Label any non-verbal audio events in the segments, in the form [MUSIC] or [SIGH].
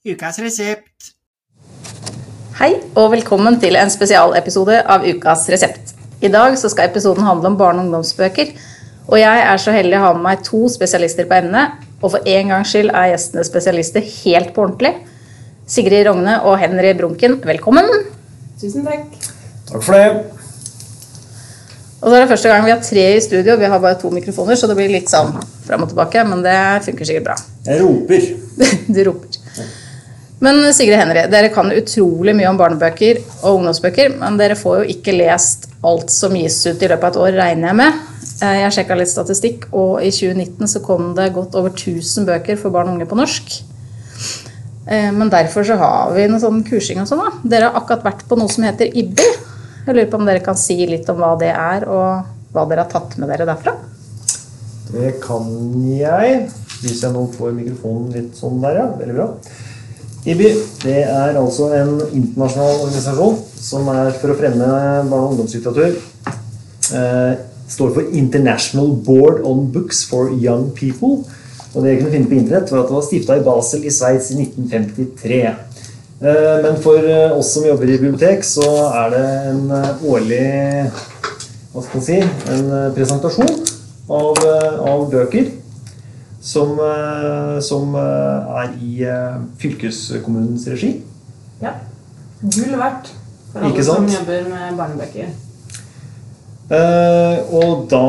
Ukas resept. Hei, og velkommen til en spesialepisode av Ukas resept. I dag så skal episoden handle om barne- og ungdomsbøker. Og jeg er så heldig å ha med meg to spesialister på emnet. Og for en gangs skyld er gjestene spesialister helt på ordentlig. Sigrid Rogne og Henry Brunken, velkommen. Tusen takk. Takk for det. Og så er det første gang vi har tre i studio. Vi har bare to mikrofoner, så det blir litt sånn fram og tilbake. Men det funker sikkert bra. Jeg roper. [LAUGHS] Du roper. Men Sigrid Henry, dere kan utrolig mye om barnebøker og ungdomsbøker, men dere får jo ikke lest alt som gis ut i løpet av et år, regner jeg med. Eh, Jeg sjekka litt statistikk, og i 2019 så kom det godt over 1000 bøker for barn og unge på norsk. Eh, Men derfor så har vi noe sånn kursing og sånn, da. Dere har akkurat vært på noe som heter IBBI. Jeg lurer på om dere kan si litt om hva det er, og hva dere har tatt med dere derfra? Det kan jeg. Hvis jeg nå får mikrofonen litt sånn der, ja. Veldig bra. IBI det er altså en internasjonal organisasjon som er for å fremme barne- og ungdomslitteratur. Eh, står for International Board on Books for Young People. Og det jeg kunne finne på internett, var at det var stifta i Basel i Sveits i 1953. Eh, men for eh, oss som jobber i bibliotek, så er det en eh, årlig hva skal man si, en eh, presentasjon av, av bøker som, eh, som eh, er i eh, fylkeskommunens regi. Ja. Gull verdt for alle som jobber med barnebøker. Uh, og da,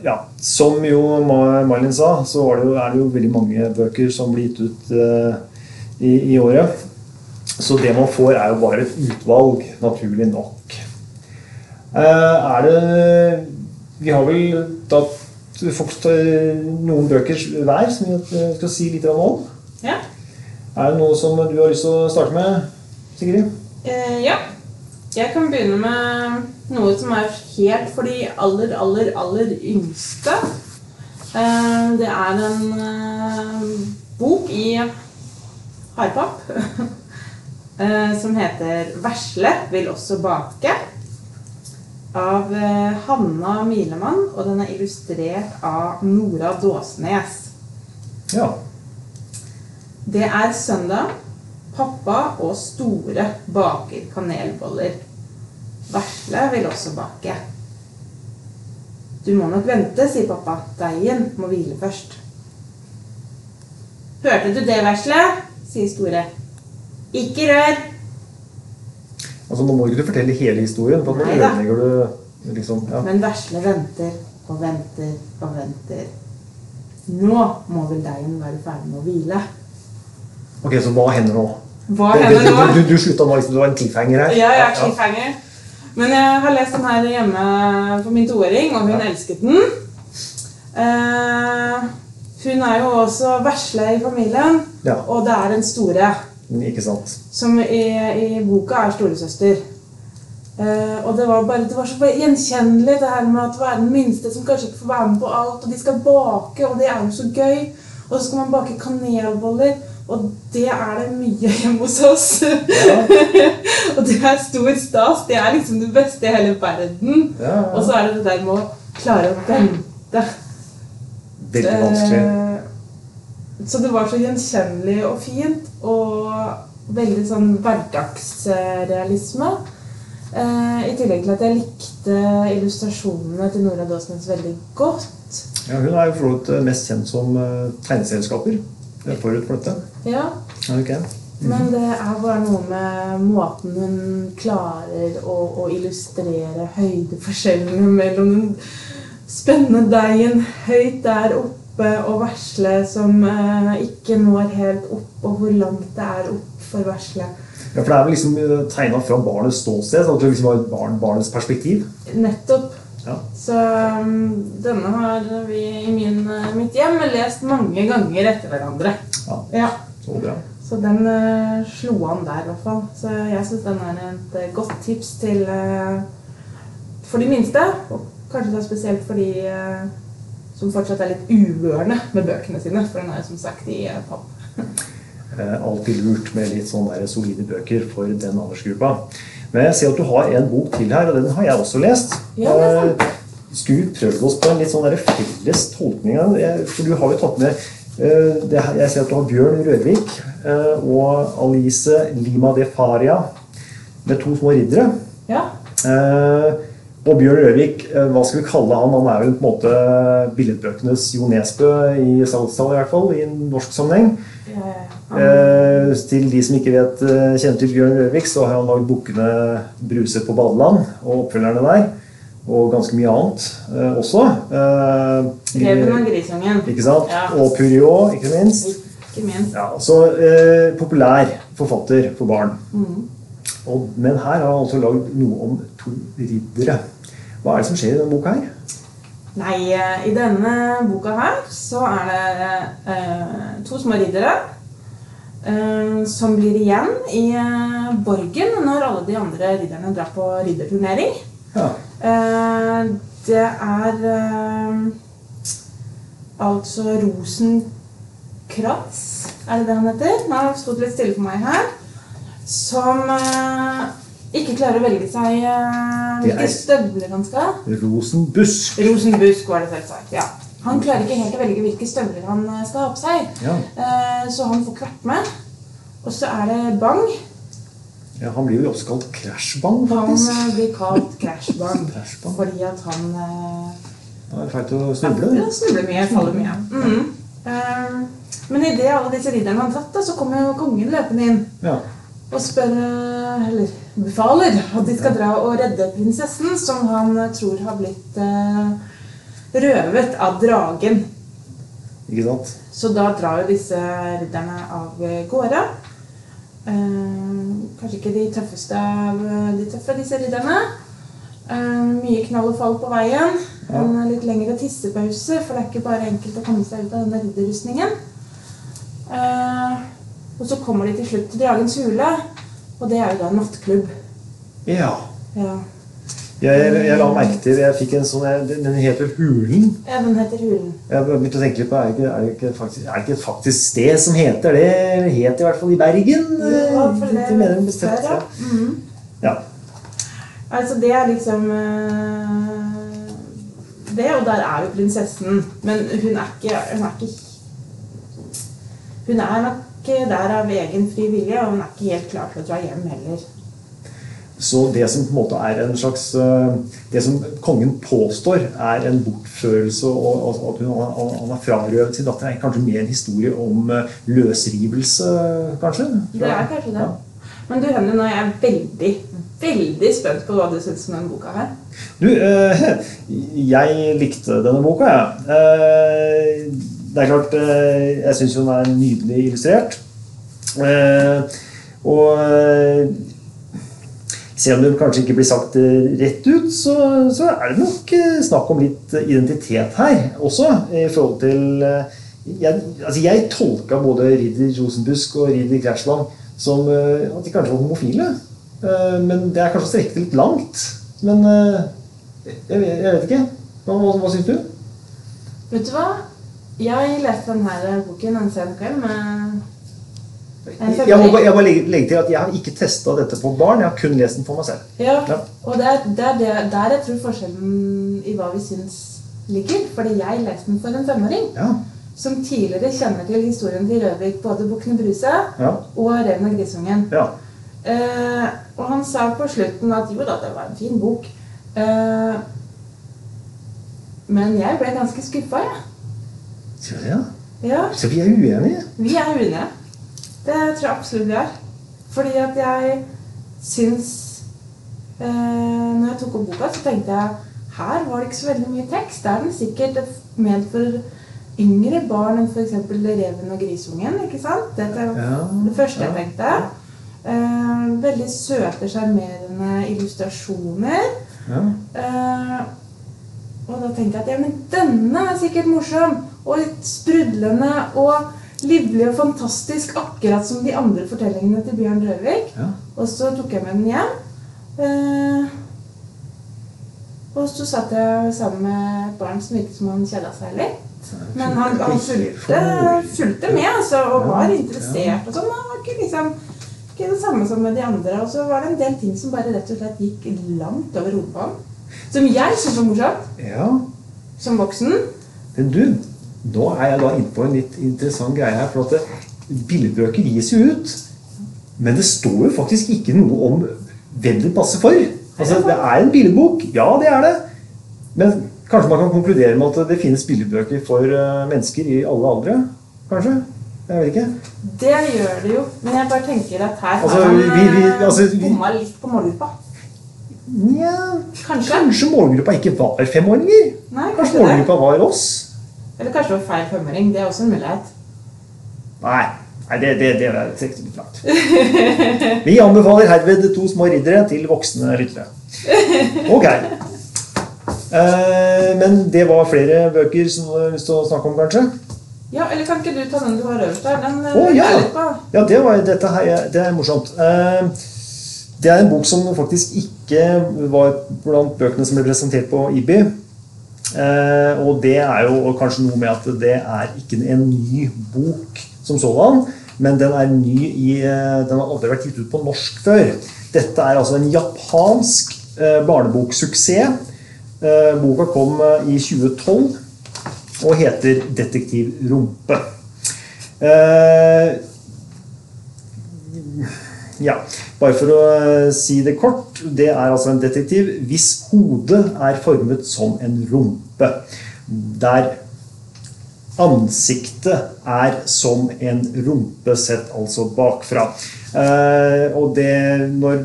ja, som jo Ma- Malin sa, så var det jo, er det jo veldig mange bøker som blir gitt ut uh, i, i året. Så det man får, er jo bare et utvalg, naturlig nok. Uh, er det Vi har vel da fått eh, noen bøker hver som vi skal si litt om. Ja. Er det noe som du har lyst til å starte med, Sigrid? Eh, ja. Jeg kan begynne med noe som er helt for de aller, aller, aller yngste. Eh, det er en eh, bok i hardpapp [LAUGHS] eh, som heter 'Vesle vil også bake'. Av eh, Hanna Milemann, og den er illustrert av Nora Dåsnes. Ja. Det er søndag. Pappa og Store baker kanelboller. Vesle vil også bake. Du må nok vente, sier pappa. Deigen må hvile først. Hørte du det, Vesle? sier Store. Ikke rør. Altså, Nå må ikke du fortelle hele historien, for da ødelegger du liksom ja. Men Vesle venter og venter og venter. Nå må vel deigen være ferdig med å hvile. Ok, Så hva hender nå? Hva Det- hender nå? Du, du, du slutta nå, liksom, du var en cliffhanger her? Ja, jeg er cliffhanger. Men jeg har lest den her hjemme for min toåring, og hun Ja. elsket den. Uh, hun er jo også vesle i familien, Ja, og det er den store, ikke sant. som i, i boka er storesøster. Uh, og det var bare det var så gjenkjennelig det her med at er den minste som kanskje ikke får være med på alt, og de skal bake, og det er jo så gøy. Og så skal man bake kanelboller, og det er det mye hjemme hos oss. Ja, [LAUGHS] Og det er stor stas. Det er liksom det beste i hele verden. ja, ja. Og så er det det der med å klare å vente. Veldig vanskelig. Eh, Så det var så gjenkjennelig og fint. Og veldig sånn hverdagsrealisme. Eh, I tillegg til at jeg likte illustrasjonene til Nora Dåsnes veldig godt. Ja, hun er jo for eh, mest kjent som uh, tegneserieskaper eh, forut for dette. Ja, Okay. Mm. Men det er bare noe med måten hun klarer å, å illustrere høydeforskjellene mellom den spennende deigen høyt der oppe og verslet som eh, ikke når helt opp, og hvor langt det er opp for verslet. Ja, for det er vel liksom tegna fra barnets ståsted, så at det liksom var barn, barnets perspektiv. Nettopp. Ja. Så um, denne har vi i min, eh, mitt hjem lest mange ganger etter hverandre. Ja. Ja. Så bra. Så den uh, slo an der, i hvert fall. Så jeg syns den er et eh, godt tips til uh, for de minste. Og kanskje da spesielt for de eh, som fortsatt er litt uvørende med bøkene sine. For den er jo som sagt i eh, papp. [LAUGHS] Eh, alltid lurt med litt sånn der solide bøker for den aldersgruppa. Men jeg ser at du har en bok til her, og den har jeg også lest. Ja, det er Eh, Skulle vi prøvd oss på en litt sånn der felles tolkning av den? For du har jo tatt med jeg ser at du har Bjørn Rørvik og Alice Lima de Faria med to små riddere. Ja. Og Bjørn Rørvik, eh, hva skal vi kalle han? Han er vel på en måte billedbøkenes Jo Nesbø i salgstallet, i hvert fall, i en norsk sammenheng. ja, ja. Eh, til de som ikke vet, eh, kjenner til Bjørn Rørvik, så har han lagd bukkene 'Bruse på badeland' og oppfølgerne der. Og ganske mye annet eh, også. Eh, Reven og grisungen. ikke sant? Og Puriot, ikke minst. Ikke minst. Ja, så eh, populær forfatter for barn. Mm. Og, men her har han altså lagd noe om to riddere. Hva er det som skjer i denne boka her? Nei, eh, i denne boka her så er det eh, to små riddere eh, som blir igjen i eh, borgen når alle de andre ridderne drar på ridderturnering. Ja. Eh, det er eh, altså Rosenkrantz, er det det han heter? Nå har det litt stille for meg her. Som ikke klarer å velge seg er- hvilke støvler han skal. ha. Rosenbusk. Rosenbusk var det selvsagt. ja. Han klarer ikke helt å velge hvilke støvler han eh, skal ha på seg. Ja. Uh, så han får kvart med. Og så er det Bang. ja, Han blir jo også kalt Crashbang, Han faktisk. Han blir kalt Crash Bang. Crash [LAUGHS] Fordi at han uh, er det til å snuble. Ja, snubler mye, faller mye. Mhm. uh, men idet alle disse ridderne har dratt, da, så kommer jo kongen løpende inn Ja. og spør Eller befaler at de skal dra og redde prinsessen, som han eh, tror har blitt eh, røvet av dragen. Ikke sant? Så da drar jo disse ridderne av gårde. Eh, kanskje ikke de tøffeste av de tøffe, disse ridderne. Eh, mye knall og fall på veien. En litt lengre tissepause, for det er ikke bare enkelt å komme seg ut av denne ridderrustningen. Eh, og så kommer de til slutt til Dragens hule, og det er jo da en nattklubb. Ja. Ja, Jeg, jeg la merke til Jeg fikk en sånn jeg- Den heter Hulen. ja den heter Hulen. Jeg begynte å tenke litt på Er det ikke, er det ikke, faktisk, er det ikke et faktisk sted som heter det? Eller het i hvert fall i Bergen? Ja, for det Litt mer bestemt. ja. -hmm. Ja. Altså, det er liksom eh, Det, og der er jo prinsessen. Men hun er ikke Hun er ikke Hun er nok der av egen fri vilje, og hun er ikke helt klar til å dra hjem heller. Så det som på en måte er en slags eh, Det som kongen påstår er en bortførelse, og at hun, han har frarøvet sin datter, er kanskje mer en historie om eh, løsrivelse, kanskje? Det er kanskje det. Men du, Henry, nå er jeg veldig, veldig spent på hva du syns om denne boka her. Du, eh, [LAUGHS] jeg likte denne boka, jeg. Det er klart, eh, jeg syns hun er nydelig illustrert. Eh, og eh, selv om det kanskje ikke blir sagt rett ut, så, så er det nok snakk om litt identitet her også. I forhold til Jeg, altså jeg tolka både Ridder Rosenbusk og Ridder Krasjbang som at de kanskje var homofile. Men det er kanskje å strekke det litt langt. Men jeg, jeg vet ikke. Hva, hva, hva syns du? Vet du hva? Jeg leste denne boken en sen kveld med Jeg må, jeg må legge, legge til at jeg har ikke testa dette på barn. Jeg har kun lest den for meg selv. Ja, Ja. og det er det er det- der jeg tror forskjellen i hva vi syns ligger. Fordi jeg leste den for en femåring Ja, som tidligere kjenner til historien til Røvik, både Bukkene Bruse ja, og Reven og grisungen. ja. Eh, og han sa på slutten at jo da, det var en fin bok. Eh, men jeg ble ganske skuffa, jeg. Sier du ja? Ja. Så vi er uenige? Vi er uenige. Det tror jeg absolutt vi er. Fordi at jeg syns eh, Når jeg tok opp boka, så tenkte jeg her var det ikke så veldig mye tekst. Det er den sikkert ment for yngre barn enn f.eks. Reven og grisungen. ikke sant? Det er Ja, det første jeg tenkte. Eh, veldig søte, sjarmerende illustrasjoner. Ja. Eh, og da tenkte jeg at ja, men denne er sikkert morsom og sprudlende og livlig og fantastisk, akkurat som de andre fortellingene til Bjørn Røvik. ja. Og så tok jeg med den hjem. Eh, og så satt jeg sammen med et barn som virket som han kjeda seg litt. Men han, han fulgte, fulgte med altså, og var interessert. og sånn. Han var ikke liksom ikke det samme som med de andre. Og så var det en del ting som bare rett og slett gikk langt over hodet på ham. Som jeg syntes var morsomt ja. som voksen. Men du, nå er jeg da innpå en litt interessant greie her. For at billedbøker gis jo ut. Men det står jo faktisk ikke noe om hvem det passer for. Altså, Det er en billedbok. Ja, det er det. Men kanskje man kan konkludere med at det finnes billedbøker for eh, mennesker i alle aldre? Kanskje? Jeg vet ikke. Det gjør det jo, men jeg bare tenker at her Altså, har man eh, altså, bomma litt på målgruppa. Nja, Kanskje. kanskje målgruppa ikke var femåringer? Nei, Kanskje kanskje målgruppa var oss? Eller kanskje det var feil femåring. Det er også en mulighet. Nei, nei det, det, det er trekker litt langt. [LAUGHS] Vi anbefaler herved to små riddere til voksne ryttere. [LAUGHS] Ok. Eh, men det var flere bøker som du har lyst til å snakke om, kanskje? Ja, eller kan ikke du ta den du har øverst der? Den oh, ja. litt på. Ja, det, var, dette her, er- det er morsomt. Eh, det er en bok som faktisk ikke var blant bøkene som ble presentert på IBI. Eh, og det er jo kanskje noe med at det er ikke en ny bok som sådan, men den er ny i eh, Den har aldri vært gitt ut på norsk før. Dette er altså en japansk eh, barneboksuksess. Boka kom i 2012 og heter 'Detektiv Rumpe'. Ja, bare for å eh, si det kort. Det er altså en detektiv hvis hodet er formet som en rumpe. Der ansiktet er som en rumpe sett altså bakfra. Eh, og det når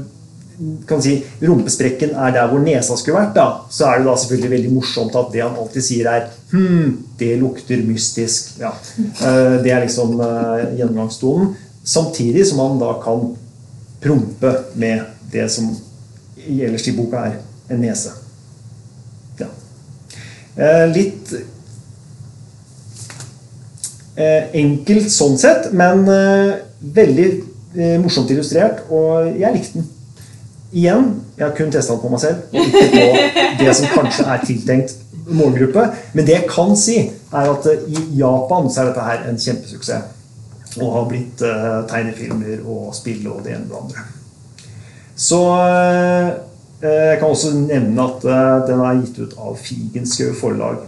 kan si, rumpesprekken er der hvor nesa skulle vært, da, så er det da selvfølgelig veldig morsomt at det han alltid sier, er Hm, det lukter mystisk. Ja. Eh, det er liksom gjennomgangstonen. Samtidig som han da kan prompe med det som ellers i boka er en nese. Ja. Eh, litt eh, enkelt sånn sett, men eh, veldig morsomt illustrert, og jeg likte den. Igjen, jeg har kun testa den på meg selv, og ikke på [LAUGHS] det som kanskje er tiltenkt målgruppe. Men det jeg kan si, er at i Japan så er dette her en kjempesuksess. Og har blitt eh, tegnefilmer og spill og det ene og det andre. Så eh, jeg kan også nevne at eh, den er gitt ut av Figenschou forlag.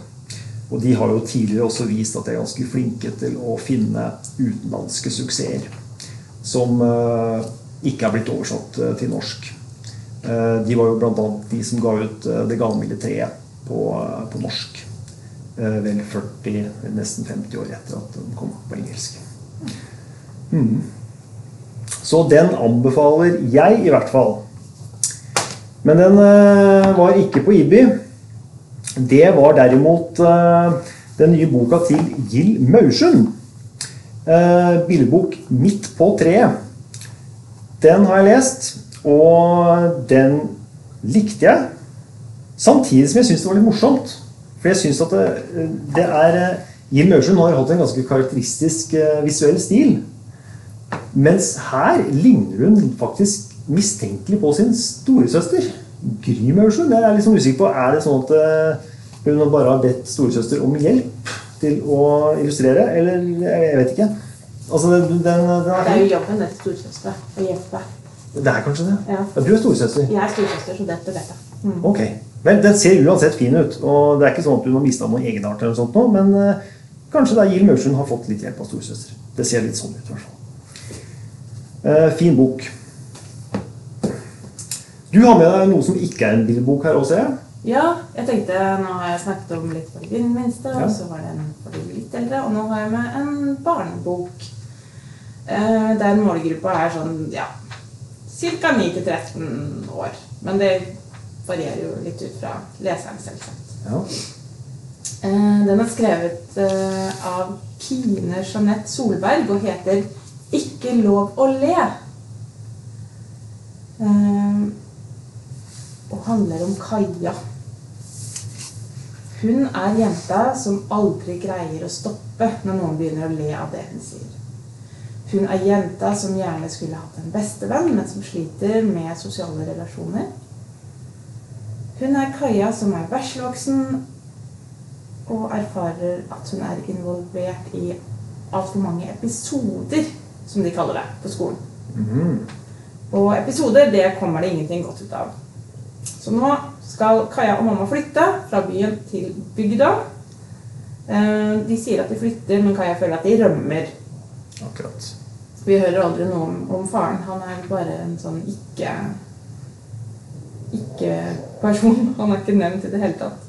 Og de har jo tidligere også vist at de er ganske flinke til å finne utenlandske suksesser. Som eh, ikke er blitt oversatt eh, til norsk. Eh, de var jo bl.a. de som ga ut eh, Det gavmilde treet på, eh, på norsk. Eh, vel 40, nesten 50 år etter at den kom på engelsk. Mhm. Så den anbefaler jeg i hvert fall. Men den eh, var ikke på IBI. Det var derimot eh, den nye boka til Gill Maursund. Uh, Billedbok 'Midt på treet'. Den har jeg lest, og den likte jeg. Samtidig som jeg syns det var litt morsomt. For jeg synes at det, det er Jim Maursund har hatt en ganske karakteristisk visuell stil. Mens her ligner hun faktisk mistenkelig på sin storesøster. Gry Maursund. Jeg er litt sånn usikker på Er det sånn at eh, hun bare har bedt storesøster om hjelp til å illustrere, eller jeg vet ikke. Altså, den, den, den Det er er jo jobben til storesøster å hjelpe. Det er kanskje det? Ja. Du er storesøster? Jeg er storesøster, så dette vet jeg. Mm. Ok. Vel, den ser uansett fin ut. Og det er ikke sånn at hun har mista noen egenart, eller noe sånt nå, men eh, kanskje da Gill Maursund har fått litt hjelp av storesøster. Det ser litt sånn ut, i hvert fall. Eh, fin bok. Du har med deg noe som ikke er en bilbok her også. Ja, jeg tenkte, nå har jeg snakket om litt for de minste, og så var det en for de litt eldre, og nå har jeg med en barnebok. Eh, Der målgruppa er sånn, ja, ca. 9-13 år. Men det varierer jo litt ut fra leseren, selvsagt. Ja. Eh, Den er skrevet av Kine Jeanette Solberg og heter 'Ikke lov å le'. Eh, Og handler om Kaja. Hun er jenta som aldri greier å stoppe når noen begynner å le av det hun sier. Hun er jenta som gjerne skulle hatt en bestevenn, men som sliter med sosiale relasjoner. Hun er Kaja som er veslevoksen og erfarer at hun er involvert i altfor mange episoder, som de kaller det på skolen. Mm. Og episoder, det kommer det ingenting godt ut av. Så nå skal Kaja og mamma flytte fra byen til bygda. Eh, De sier at de flytter, men Kaja føler at de rømmer. Akkurat. Vi hører aldri noe om, om faren. Han er bare en sånn ikke ikke-person. [LAUGHS] Han er ikke nevnt i det hele tatt.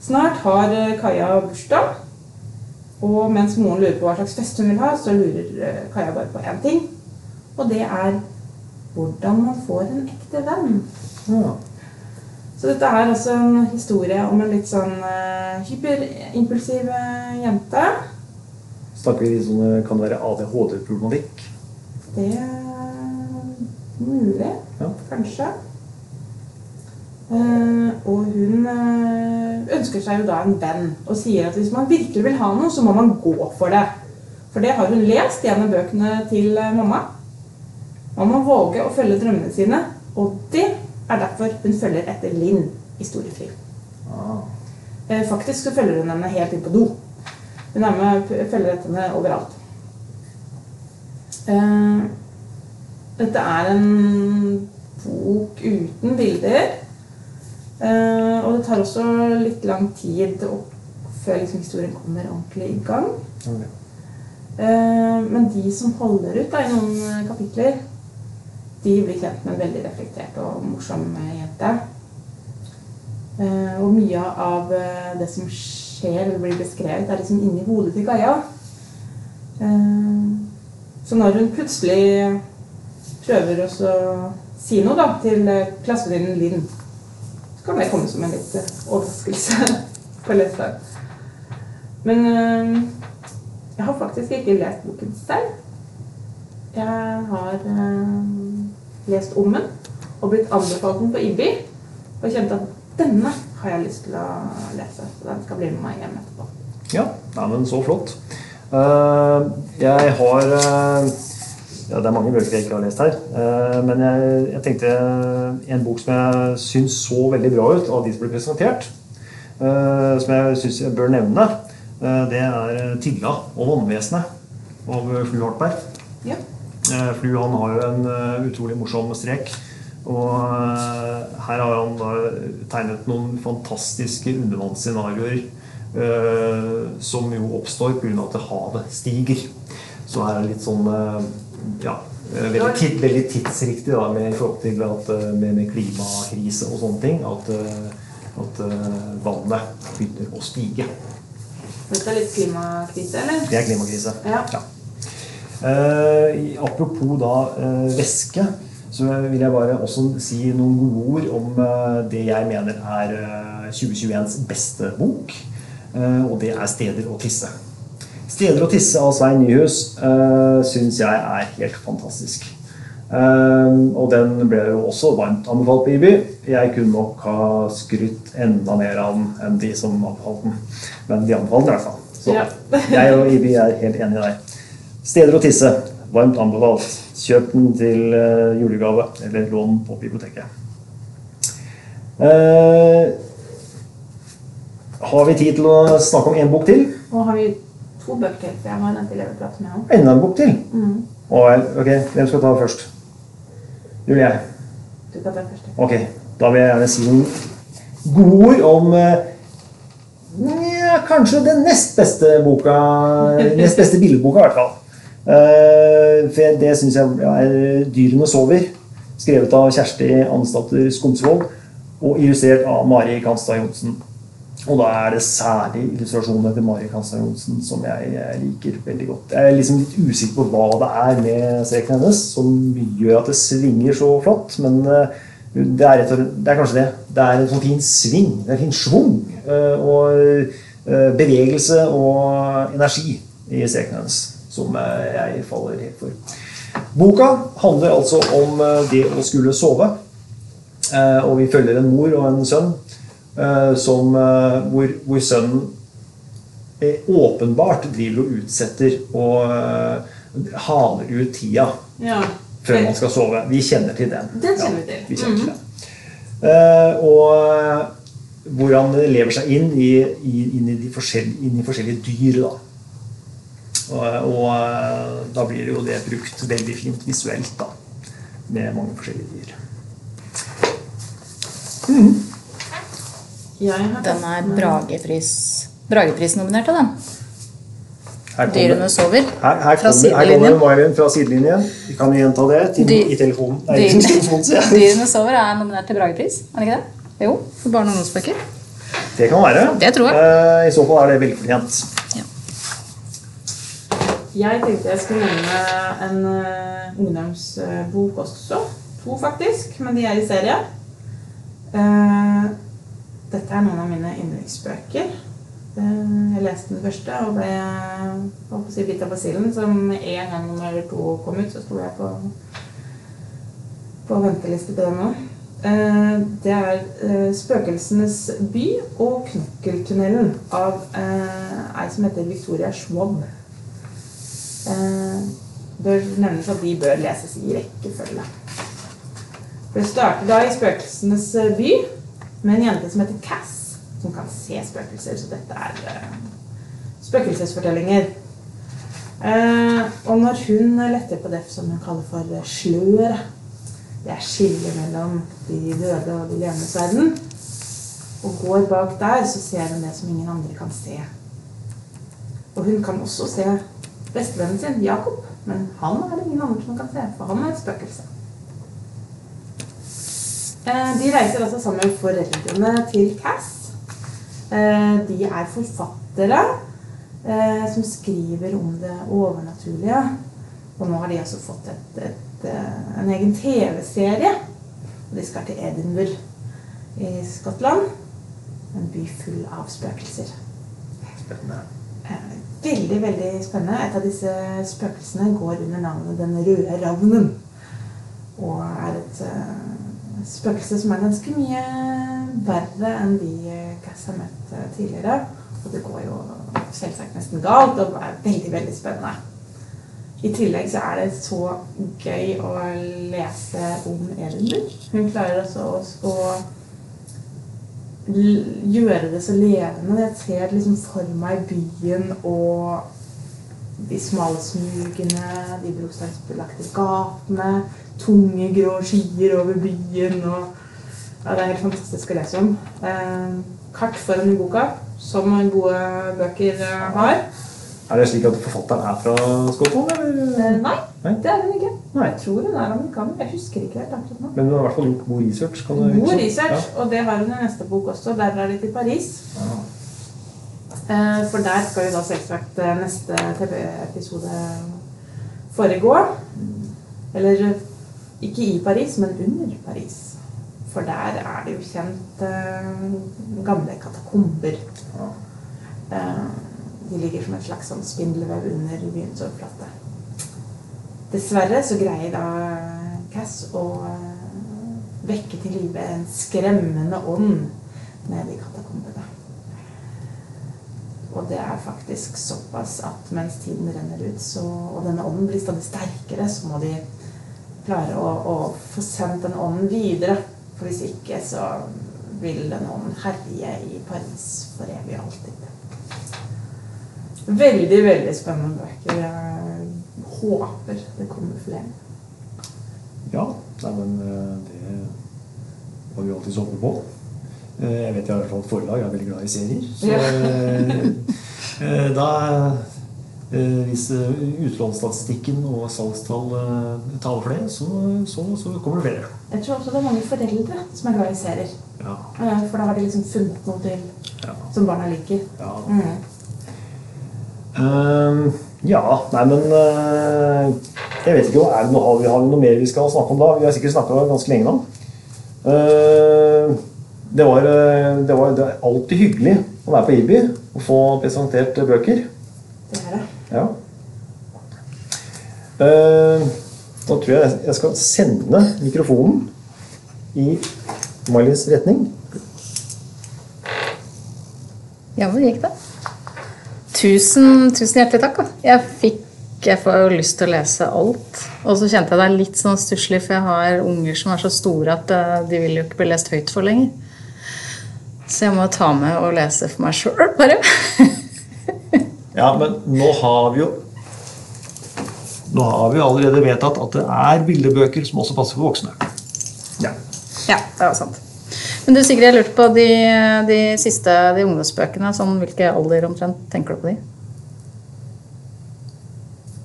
Snart har eh, Kaja bursdag. Og mens moren lurer på hva slags fest hun vil ha, så lurer eh, Kaja bare på én ting. Og det er hvordan man får en ekte venn. Ja. Så dette er altså en historie om en litt sånn uh, hyperimpulsiv eh, jente. Snakker vi sånne, kan det være ADHD-problematikk? Det er mulig, Ja. kanskje. Eh, og hun eh, ønsker seg jo da en venn og sier at hvis man virkelig vil ha noe, så må man gå for det. For det har hun lest gjennom bøkene til eh, mamma. Man må våge å følge drømmene sine, og det er derfor hun følger etter Linn i Storefri. Ah. Faktisk så følger hun henne helt inn på do. Hun er med, følger etter henne overalt. Dette er en bok uten bilder. Eh, Og det tar også litt lang tid før liksom historien kommer ordentlig i gang. Okay. Uh, Men de som holder ut da, i noen eh, kapitler, de blir kjent med en veldig reflektert og morsom jente. Uh, Og mye av det som skjer eller blir beskrevet, er liksom inni hodet til Gaia. Så når hun plutselig prøver å si noe da, til klassevenninnen Linn, så kan det komme som en litt overraskelse [LAUGHS] på leseren. Men eh, jeg har faktisk ikke lest boken selv. Jeg har eh, lest om den og blitt anbefalt den på IBI. Og kjente at denne har jeg lyst til å lese. Så den skal bli med meg hjem etterpå. Ja, nei, men så flott. Eh, jeg har ja, Det er mange bøker jeg ikke har lest her. eh, men jeg, jeg tenkte en bok som jeg syns så veldig bra ut av de som ble presentert, eh, som jeg syns jeg bør nevne, eh, det er 'Tigla og vannvesenet' av Flu Hartberg. Ja. Flu han har jo en utrolig morsom strek. Og her har han da tegnet noen fantastiske undervannsscenarioer som jo oppstår pga. at havet stiger. Så her er det litt sånn ja, eh, veldig, tid, veldig tidsriktig da, med, i forhold til at, eh, med, med klimakrise og sånne ting. At, eh, at eh, vannet begynner å stige. Dette er litt klimakrise, eller? Det er klimakrise. Ja. Eh, i- apropos da eh, væske, så vil jeg bare også si noen gode ord om eh, det jeg mener er eh, 2021s beste bok. Eh, og det er 'Steder å tisse'. 'Steder å tisse' av Svein Nyhus uh, syns jeg er helt fantastisk. Uh, og den ble jo også varmt anbefalt på IBY. Jeg kunne nok ha skrytt enda mer av den enn de som anbefalte den. Men de anbefalte den i hvert fall. Så Ja. [LAUGHS] jeg og IBY er helt enige deg. Steder å tisse. Varmt anbefalt. Kjøp den til eh, julegave, eller lån på biblioteket. Uh, har vi tid til å snakke om én bok til? Og har vi to bøker til, for jeg har nødt til prate med henne. Enda en bok til? Mm. Å ok. Hvem skal ta først? Du eller jeg. Du kan ta først. Ok, da vil jeg gjerne si noen gode ord om eh, ja, kanskje den nest beste boka Nest beste billedboka, i hvert fall. Uh, for det syns jeg er 'Dyrene sover', skrevet av Kjersti Ansdatter Skomsvold og illustrert av Mari Kanstad Johnsen. Og da er det særlig illustrasjonene til Mari Kanstad Johnsen som jeg, liker veldig godt. Jeg er liksom litt usikker på hva det er med streken hennes som gjør at det svinger så flott, men eh, det er, rett og, det er kanskje det. Det er en sånn fin sving, det er en fin schwung eh, og eh, bevegelse og energi i streken hennes som jeg faller helt for. Boka handler altså om det å skulle sove. Og vi følger en mor og en sønn som, eh, hvor, hvor sønnen eh, åpenbart driver og utsetter og eh, haler ut tida Ja. før man skal sove. Vi kjenner til den. Den kjenner vi til. Ja, vi til den. Eh, og eh, hvor han lever seg inn i, i, inn i, de forskjellige, inn i forskjellige dyr. Da. Og, og eh, da blir jo det brukt veldig fint visuelt, da. Med mange forskjellige dyr. Har Den er med- Bragepris Bragepris-nominert av den. Her Dyrene sover. Her, her Fra kommer, her kommer Mylin fra sidelinjen. Vi kan gjenta det til, Dy- i telefonen. Nei, Dy- [LAUGHS] telefonen, ja. [LAUGHS] Dyrene sover er nominert til Bragepris, er det ikke det? Jo, for barne- og ungdomsbøker. Det kan være. Det tror jeg. Eh, I så fall er det velfortjent. Ja. Jeg tenkte jeg skulle nevne en uh, ungdomsbok også. To, faktisk, men de er i serie. Eh, dette er noen av mine yndlingsbøker. Eh, jeg leste den første og ble holdt si bitt av basillen. som en gang nummer to kom ut, så sto jeg på, på venteliste på den nå. Eh, det er eh, 'Spøkelsenes by' og 'Knokkeltunnelen' av ei som heter Victoria Schwab. Eh, bør nevnes at de bør leses i rekkefølge. Det starter da i Spøkelsenes by med en jente som heter Cass, som kan se spøkelser. Så dette er uh, spøkelsesfortellinger. Uh, og når hun letter på det som hun kaller for eh, sløret, det er skillet mellom de døde og de levendes verden, og går bak der, så ser hun det som ingen andre kan se. Og hun kan også se bestevennen sin, Jakob, men han er det ingen andre som kan se, for han er et spøkelse. Eh, De reiser altså sammen med foreldrene til Cass. Eh, De er forfattere eh, som skriver om det overnaturlige. Og nå har de altså fått et, et, en egen TV-serie. Og de skal til Edinburgh i Skottland. En by full av spøkelser. Spennende. Veldig, veldig spennende. Et av disse spøkelsene går under navnet Den røde ravnen. Og er et eh, spøkelse som er ganske mye verre enn de Cass har møtt eh, tidligere. Og det går jo selvsagt nesten galt og er veldig, veldig spennende. I tillegg så er det så gøy å lese om Edinburgh. Hun klarer også å, å gjøre det så levende. Jeg ser liksom for meg byen og de smale smugene, de brosteinsbelagte gatene, tunge, grå skyer over byen og ja, Det er helt fantastisk å lese om. Eh, kart foran i boka, som gode bøker eh, har. Er det slik at forfatteren er fra Skottland, eller? Eh, nei, Nei. det er hun ikke. Nei. Jeg tror hun er amerikaner. Jeg husker ikke helt akkurat nå. Men du har i hvert fall gjort god research. Kan det God research, research, og det har hun i neste bok også. Der er de til Paris. Ja. Eh, For der skal jo da selvsagt eh, neste TV-episode foregå. Eller eh, ikke i Paris, men under Paris. For der er det jo kjent eh, gamle katakomber. Ja. Eh, De ligger som et slags sånn spindelvev under byens overflate. Dessverre så greier da Cass å eh, vekke til live en skremmende ånd nede i katakombene. Og det er faktisk såpass at mens tiden renner ut, så, og denne ånden blir stadig sterkere, så må de klare å, å få sendt den ånden videre. For hvis ikke, så vil den ånden herje i Paris for evig og alltid. Veldig, veldig spennende bøker. Jeg håper det kommer flere. Ja, men eh, det har vi alltid håpe på. Eh, Jeg vet jeg har et forlag, jeg er veldig glad i serier. Så Ja. eh, da Hvis eh, utlånsstatistikken og salgstall eh, taler for det, så, så, så kommer det flere. Jeg tror også det er mange foreldre som er glad i serier. Ja. Eh, For da har de liksom funnet noe til Ja. som barna liker. ja. Mm. Ehm, ja, nei, men eh, Jeg vet ikke, er det noe, har, vi, har noe mer vi skal snakke om da? Vi har sikkert snakka ganske lenge nå. Uh, det, var, eh, det, var, det var alltid hyggelig å være på IBI og få presentert eh, bøker. Det er det. Ja. Uh, da tror jeg jeg skal sende mikrofonen i Miley's retning. Ja, hvor gikk det? Tusen, tusen hjertelig takk. Jeg fikk jeg får jo lyst til å lese alt. Og så kjente jeg det er litt sånn stusslig, for jeg har unger som er så store at eh, de vil jo ikke bli lest høyt for lenger. Så jeg må ta med og lese for meg sjøl, bare. [LAUGHS] Ja, men nå har vi jo Nå har vi allerede vedtatt at det er bildebøker som også passer for voksne. Ja. Ja, det jo sant. Men du Sigrid, jeg lurte på de, de siste de ungdomsbøkene. Sånn, hvilke alder omtrent tenker du på de?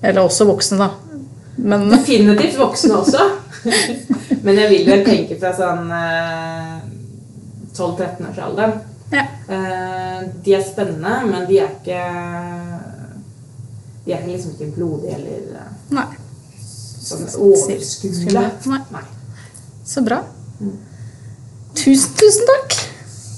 Eller også voksne, da. Men Definitivt voksne også. [LAUGHS] Men jeg vil vel tenke fra sånn eh, 12-13-årsalderen. Ja. Eh, de er spennende, men de er ikke De er liksom ikke blodige eller eh, Nei. sånn. Nei. Nei. Så bra. Tusen, tusen takk!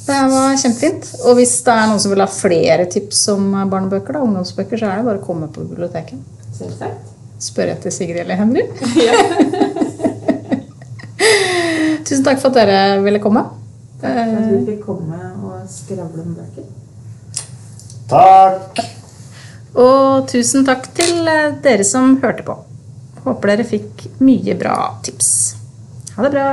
Det var kjempefint. Og hvis det er noen som vil ha flere tips om barnebøker, da, ungdomsbøker, så er det bare å komme på biblioteket. Selvsagt. Spør etter Sigrid eller Henry. Ja. [LAUGHS] Tusen takk for at dere ville komme. Takk for At vi fikk komme skravle om bøker. Takk! Og tusen takk til eh, dere som hørte på. Håper dere fikk mye bra tips. Ha det bra.